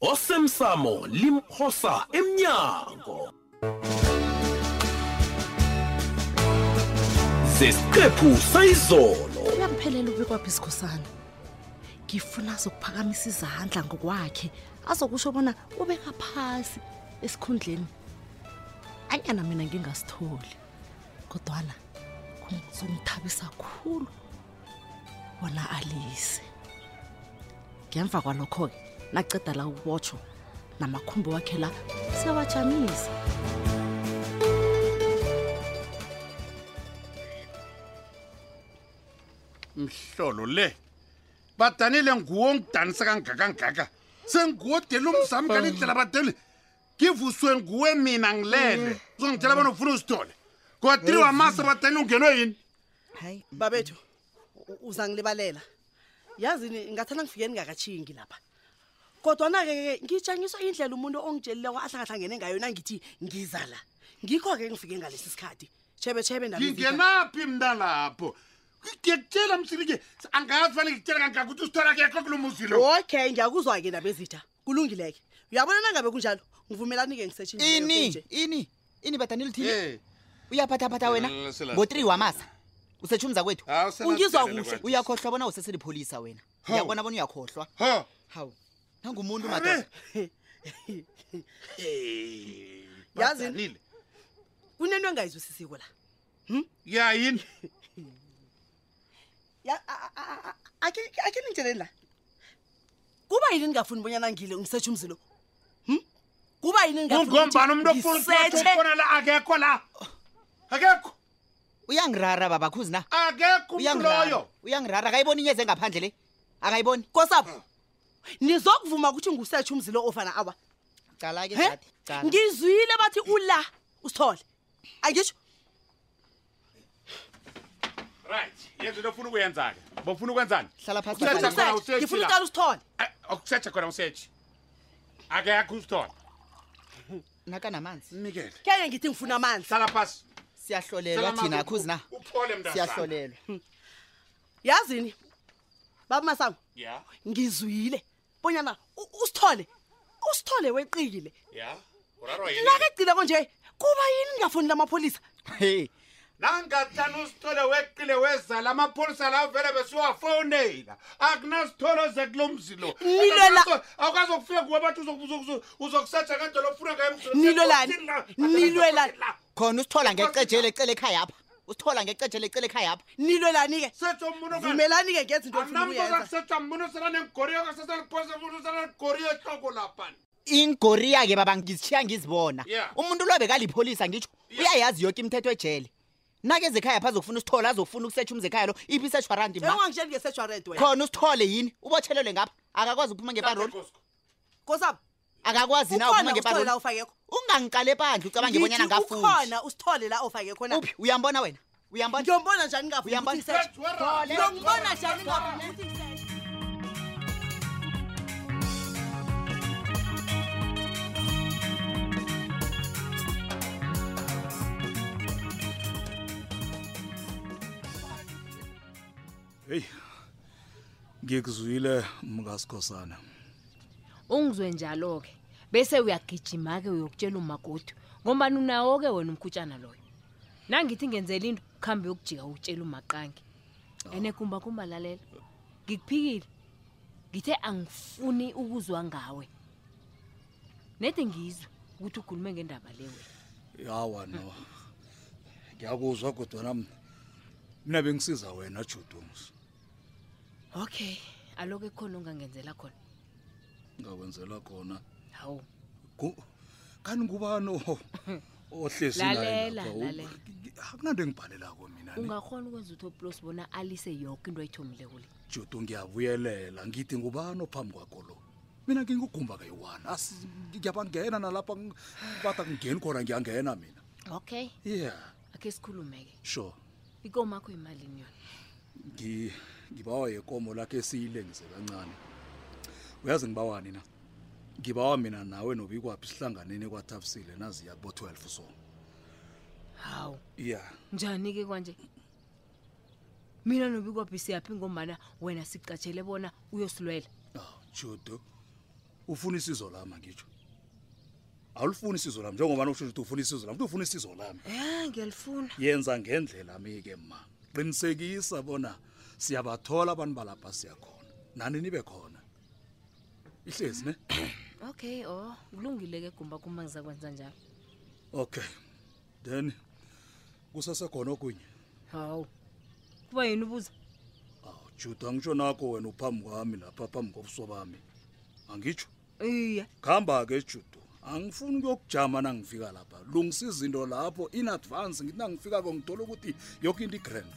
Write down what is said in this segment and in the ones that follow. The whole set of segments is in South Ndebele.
osemsamo limphosa emnyango zesiqephu sayizolo uyakuphelela ubikwaphi isikhosana ngifuna azokuphakamisa izandla ngokwakhe azokusho bona ubeka phasi esikhundleni anyana mina ngingasitholi kodwana kungithabisa khulu wona alise ngemva kwalokho-ke naceda la ukubotsho namakhumbi wakhe la siyawajamisa mhlolo le badanile nguwo ongidanisa kangakangaka senguwo odela umzami ngale ndlela badeli ngivuswe nguwe mina ngilele uzongitshela bona ufuna uzithole kodwa tiri wamasa badani ungenwe yini hayi babethu u- uzangilibalela yazi ni- ngathana ngifike ningakatjhingi lapha kodwana-ke ke ngitshangiswa indlela umuntu ongitshelileko ahlangahlangene ngayo nangithi ngiza la ngikho-ke ngifike ngalesi sikhathi tshebetshebe ngingenaphi mna lapho ngiyakutshela msilike angazi fane ngikutshela kangaka ukuthi usithola kekho kulo muzilo okay ngiyakuzwa-ke ndabezitha kulungileke uyabona nangabe kunjalo ngivumelani-ke ini ini ini bada nilithile eh. uyaphathaphatha wena ngo-three wamasa usetsho umza kwethu ah, ungizwa kuhle uyakhohlwa bona useselipholisa wena uyabona bona uyakhohlwa hawu nangumuntu madoda yazini kunento engayizwisisiko la hmm? yayini akhe ningitsheleni la kuba yini ningafuni bonyana ngile ngisetshe umzilo hmm? kuba yini ngombani umuntu ofunukona la akekho la akekho uyangirara baba khuzi na akekho umntu loyo uyangirara akayiboni inyeze ngaphandle le akayiboni kosapho hmm. nizokuvuma ukuthi ngusetshe umzilo ofana awa ngizwile bathi ula usithole agisho right yenza into ofuna ukuyenza-ke bofuna ukwenzani hlala phasi Usetjha Ngifuna khona, usetjhi usetjhi ngifuna la. uqala usithole Eh, okusetsha khona usetshi ake yakho usithole naka namanzi mnikele keke ngithi ngifuna amanzi hlala phasi siyahlolelwa Sala thina manzi, akhuzi na uphole mntazana. siyahlolelwa yazini baba masango ya ngizwile bonyana u- usithole usithole weqile ya urarwa yini nakagcina konje kuba yini ningafonela amapholisa Hey, nangathana usithole weqile wezala amapholisa la vele besiwafonela akunasithole oze kulo mzi lo Nilwela- Akwazi- akwazi ukufika kuwe abantu uzokusatsha ngendlela ofuna ngayo emzini. nilwelani Uzokuthini la? nilwelani Uzokuthini la? khona usithola ngecejele ecele ekhaya apha usithola ngecejele ecele ekhaya apha nilwelani-ke vumelani-ke ngenza into efunuyenzaa ingoriya-ke baba ngizishiya ngizibona umuntu lwabe kalipholisa ngitsho uyayazi yoke imithetho ejele nakeze ekhaya pha zokufuna usithole azofuna ukusetsha umzi ekhaya lo iphi isetsharandi khona usithole yini ubotshelelwe ngapha akakwazi ukuphuma ngeparol kosabo akakwazi na ukhona usithole la ofake kho ungangiqale phandle ucabange bonyana ngafundi ukhona usithole la ofake khona uphi uyambona wena uyambona ngiyombona njani ngafuni ukuthi ngiyombona njani ngafuni ukuthi Hey. Ngikuzwile mkasikhosana. ungizwe njalo-ke bese uyagijima-ke uyokutshela umagodu ngombani unawo-ke wena umkhutshana loyo nangithi ngenzela into kuhambe yokujika utshela umaqangi oh. ene kumba kumba lalela ngikuphikile ngithe angifuni ukuzwa ngawe nede ngizwe ukuthi ukhulume ngendaba le wena yawa no ngiyakuzwa kodwa nam mina bengisiza wena judumus okay aloke khona ongangenzela khona ngakwenzela khona hawu kani ngubani ohleziakunanto engibhalelako mina ungakhona ukwenza ukuthi oplos bona alise yoke into ayithomile kule judu ngiyabuyelela ngithi ngubani ophambi kwakho lo mina ngingugumba kayi-one ngiyabangena nalapha bada kungeni khona ngiyangena mina okay yeah akhe sikhulume-ke sure ikomo akho imalini yona Ngi- ngibawa yekomo lakhe esiyilengise kancane uyazi ngibawani na ngibawa mina nawe nobikwaphi sihlanganeni kwathafisile naziya kubo-12 so hawu ya njani-ke kwanje mina nobikwaphi siyaphi ngombana wena sicatshele bona uyosilwela judo ufuna isizo lami angitsho awulifuni isizo lami njengoba usho ukuthi ufuna isizo lami ufuna isizo lami eh ngiyalifuna yenza ngendlela mike ma qinisekisa bona siyabathola abantu balapha siyakhona nani nibe khona ihlezi ne okay oh kulungile ke gumba kuma ngizakwenza njalo okay then kusasekhona okunye hawu kuba yini ubuza awu juda ngitsho nakho wena uphambi kwami lapha phambi kobuso bami angitsho iye kuhamba-ke judo angifuni ukuyokujama nangifika lapha lungisa izinto lapho in advance ngithi nangifikako ngithola ukuthi yoke into igrand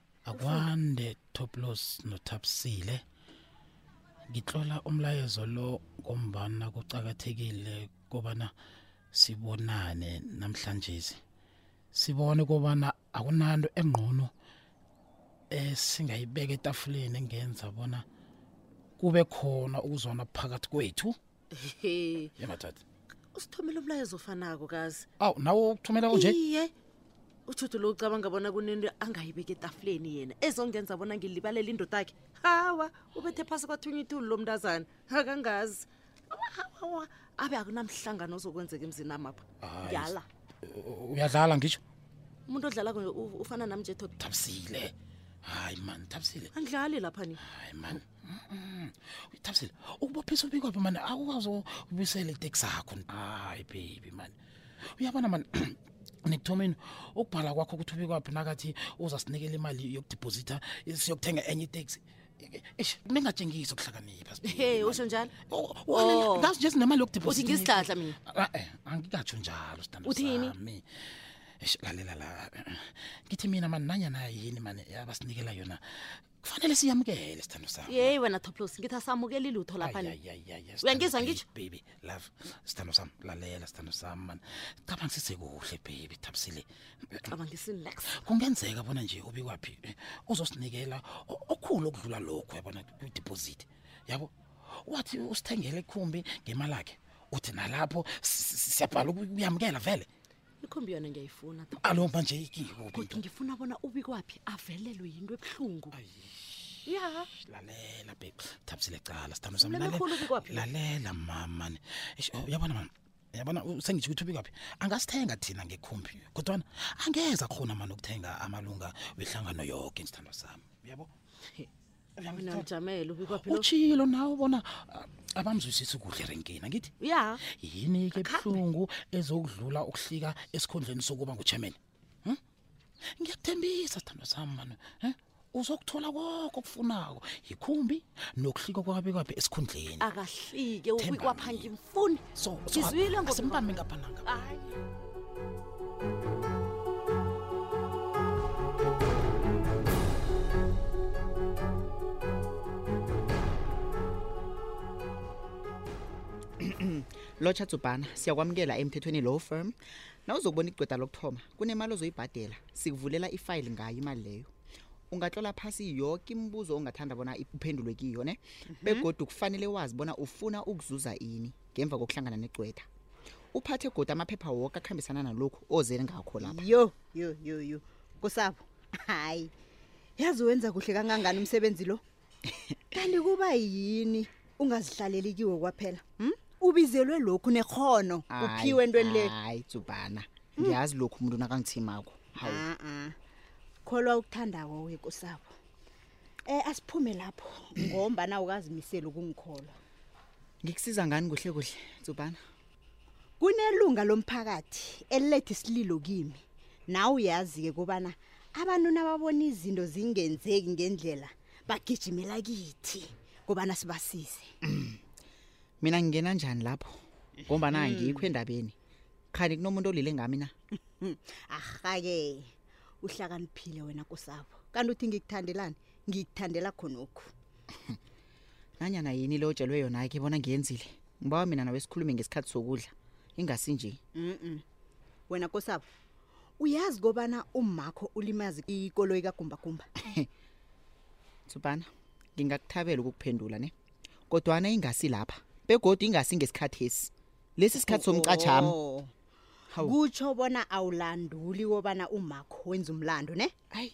akwande toplos nothabsile ngitlola umlayezo lo ngombana kucakathekile kobana sibonane namhlanje sibone kobana akunanto engqono esingayibeka etafuleni engenza bona kube khona ukuzwana phakathi kwethu yemathatha usithumela umlayezo ofanako kazi awu nawo ukuthumela unje iye uthuthi lo ucabanga bona kunento angayibeki etafuleni yena ezongenza bona ngilibalela indoda yakhe hawa ubethe phasi kwathunya ithuli lo mntazana akangazi awawawa abe akunamhlangano ozokwenzeka emzini amapha Hayi. yala U- uyadlala ngisho umuntu odlalako nje u- ufana nam nje thoda thabisile hayi mani thabisile angidlali lapha ni hayi mani thabisile ukubophisa ubikwa phi mani awukwazi ubuyisela iteksi akho hayi baby mani uyabona mani nekuthomeni ukubhala kwakho ukuthi ubikwaphi nakathi uzasinikela imali yokudiphozitha siyokuthenga enye iteksi eish ningatshengisi ukuhlakanipha hey usho njalo oh. ngazi nje sinemali yokudiphozitha uthi ngisidlahla mina ah, eh, angikatsho njalo sithando uthini lalela la ngithi mina mani nanyana yini mani abasinikela yona kufanele siyamukele sithando sami yeyi wena toplos ngithi asamukeli lutho lapha Ay, ay, ay, ay, yes, Uyangizwa Thando, ngitjho? baby, baby love sithando sami lalela sithando sami mani cabanga sisekuhle baby thabisile cabangisini lex kungenzeka bona nje ubikwaphi eh, uzosinikela o- okhulu okudlula lokho yabona kwidiposit yabo wathi usithengele ikhumbi ngemali akhe uthi nalapho si- si- siyabhala uku- ukuyamukela vele ikhombi yona ngiyayifuna to alo manje ikibo kodwa ngifuna bona ubikwaphi avelelwe yinto ebuhlungu ya lalela babe thabisile cala sithando sami Umleme khulu ubikwaphi lo. lalela mama ne. Eish, oh, yabona mama yabona u- sengitjho ukuthi ubikwaphi angasithenga thina ngekhumbi kodwana angeza khona mani ukuthenga amalunga wehlangano yoke sithandwa sami uyabo mina ngijamele ubikwa phela utshilo nawe bona ah, abamzwisisi kuhle renkini angithi ya yini ke buhlungu ezokudlula ukuhlika esikhundleni sokuba nguchairman hm? ngiyakuthembisa sithandwa sami mani hm? uzokuthola konke okufunako yikhumbi nokuhlika kwabekaphi esikhundleni akahlike ubikwaphanki funi so so Ngizwile ngoba- asimbambe ngapha nanga hayi lotsha tsubhana siyakwamukela emthethweni low firm nawuzokubona igcweda lokuthoma kunemali ozoyibhadela sikuvulela ifayili ngayo imali leyo ungatlola phasi yoke imibuzo ongathanda bona uphendulwe kiyo ne begodu kufanele wazi bona ufuna ukuzuza ini ngemva kokuhlangana negcwetha uphathe godu amaphepha woke akuhambisana nalokhu ozele ngakho lapha yo yo yo yo kusabo hayi yazi wenza kuhle kangangani umsebenzi lo kanti kuba yini ungazihlaleli kiwe kwaphela hm? ubizelwe lokhu nekhono uphiwe entweni le hayi tsubhana hmm. ngiyazi lokhu umuntu nakangithimako hawu ah, ah. kholwa ukuthandako wekusabo um eh, asiphume lapho ngombana ukazimisele ukungikholwa ngikusiza ngani kuhle kuhle tsubhana kunelunga lomphakathi eliletha isililo kimi nawe uyazi-ke kubana abantu nababona izinto zingenzeki ngendlela bagijimela kithi kubana sibasize mina ngingena njani lapho ngombana hmm. ngikho endabeni khani kunomuntu olile ngami na arhake uhlakaniphile wena kusabo kanti uthi ngikuthandelani ngikuthandela khonokhu nanyana yini le otshelwe yona ke bona ngiyenzile ngibawa mina nawe sikhulume ngesikhathi sokudla ingasi nje Mm-mm. wena kosabo uyazi kobana umakho ulimazi ikoloyi kagumbagumba tsubana ngingakuthabela ukukuphendula ne kodwana ingasi lapha begodwa ingasi ngesikhathesi lesi sikhathi somcatshami Oh. Hawu. kutsho bona awulanduli kobana umakho wenza umlando ne ayi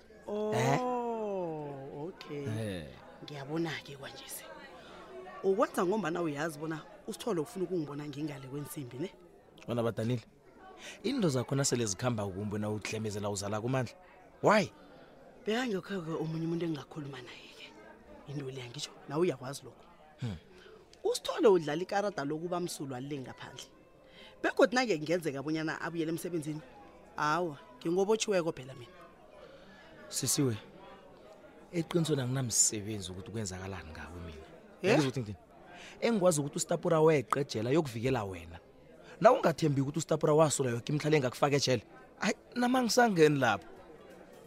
Oh, Eh? okay. Eh. Ngiyabona-ke kwanje se. Ukwenza ngombana uyazi bona usithole ufuna ukungibona ngingale kwensimbi ne? bona badanile into zakhona sele zikhamba kumbe na udlemezela uzala kumandla why Bekangekho-ke omunye umuntu engingakhuluma naye-ke. Into leya ngisho nawe uyakwazi lokho. Hmm. Usithole udlala ikarada lokuba msulwa le ngaphandle. begodwa nake kungenzeka abonyana abuyele emsebenzini hawa ngingobotshiweko phela mina sisiwe eqinisweni anginamsebenzi ukuthi kwenzakalani ngawe mina ukuthi ngithini engikwazi ukuthi ustapura weqe ejela yokuvikela wena na ungathembi ukuthi ustapura wasula yoke imihla le ngakufaka ejele hayi namangisangeni lapho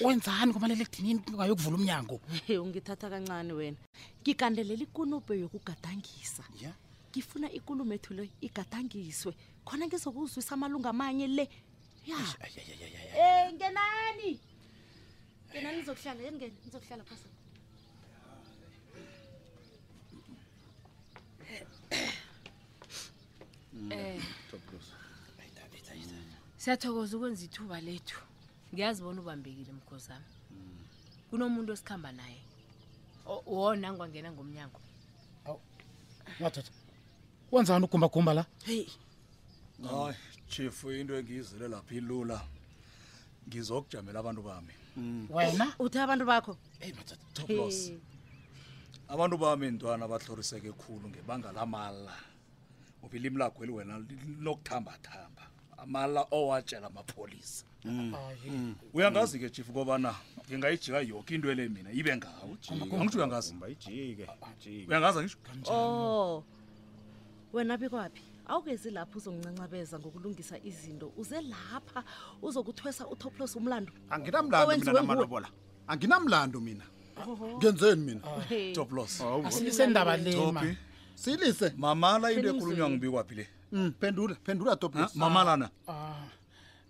wenzani kumaliledinini ungayokuvula umnyango ungithatha kancane wena ngigandelela ikunubhe yokugadangisa ya ngifuna ikulumo ethu le igadangiswe khona ngizokuzwisa amalungu amanye le ya um ngenani ngenani nizokuhlala yemngeni nizokuhlala phasa um siyathokoza ukwenza ithuba lethu ngiyazi bona ubambekile mkhozami kunomuntu osikhamba naye O- wona ngwangena ngomnyango madoda wenzani ugumbagumba la heyi hayi chief into engiyizele lapha ilula ngizokujamela abantu bami wena uthi abantu bakho eyi madoda top loss abantu bami ntwana batlhoriseke khulu ngebanga lamala ngoba ilimi lakho eli wena linokuthambathamba amala owatshela amapholisa Mm. Mm. uyangazi ke chief kobana ngingayijika yoke into ele mina ibe ngawo angitsho uyangazi bayijike uyangazi angisho oh wena bikwaphi awukezi lapho uzongincacabeza ngokulungisa izinto uze lapha uzokuthwesa uthoplos umlando anginamlando mina namalobola anginamlando mina ngenzeni mina toplos asilise ndaba lema silise mamala into Silise. ekhulunywa ngibikwaphi le Mm, phendula phendula top Ha? mamala na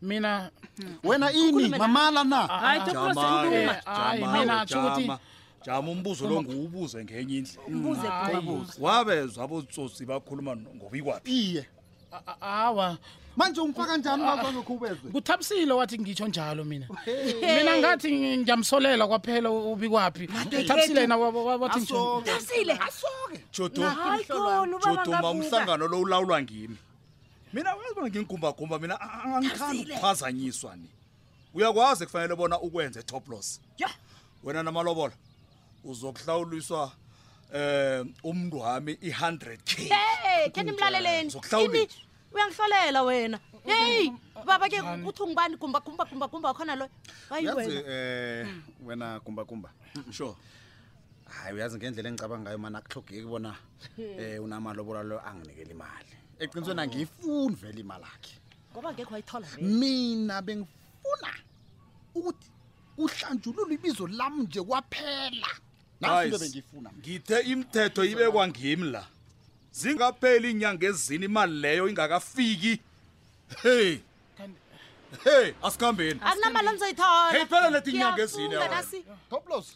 mina wena ini mamala na Hayi, Top Boss, Jama, ukhuluma. eh, Hayi, jama, mina atsho ukuthi- jama. jama umbuzo lo nguwubuze ngenye indlela Mbuze Hayi. kubo. wabezwa abotsotsi bakhuluma ngobikwaphi iye awa manje umfaka njani bazokhubezwe kuthabisile wathi ngitsho njalo mina mina ngathi ngiyamsolela kwaphela ubikwaphi uthabisile yena wathi ngithabisile joduma umhlangano lo ulawulwa ngimi mina wazi bona ngingumbagumba mina angithandi ukuphazanyiswa ni uyakwazi kufanele bona ukwenze top loss ya wena namalobola uzokuhlawuliswa eh umuntu wami i100k hey khe nimlaleleni Zokuhlawulisa. Ini- uyangihlolela wena hey baba ke uthi ungibani gumba gumba gumba gumba wakhona loyo hayi yazi wena eh wena kumba kumba sure hayi uyazi ngendlela engicabanga ngayo mana akuhlogeki bona eh unamalobola lo anginikele imali eqinisweni angiyifuni vele imali akhe ngoba ngekho wayithola mina bengifuna ukuthi uhlanjulula ibizo lam nje kwaphela nasinto bengiyifuna ngithe imithetho ibekwa ngimi la zingapheli iinyanga ezini imali leyo ingakafiki hey hey asikhambeni akunamali onizoyithola hey phela lethi inyanga ezine toplos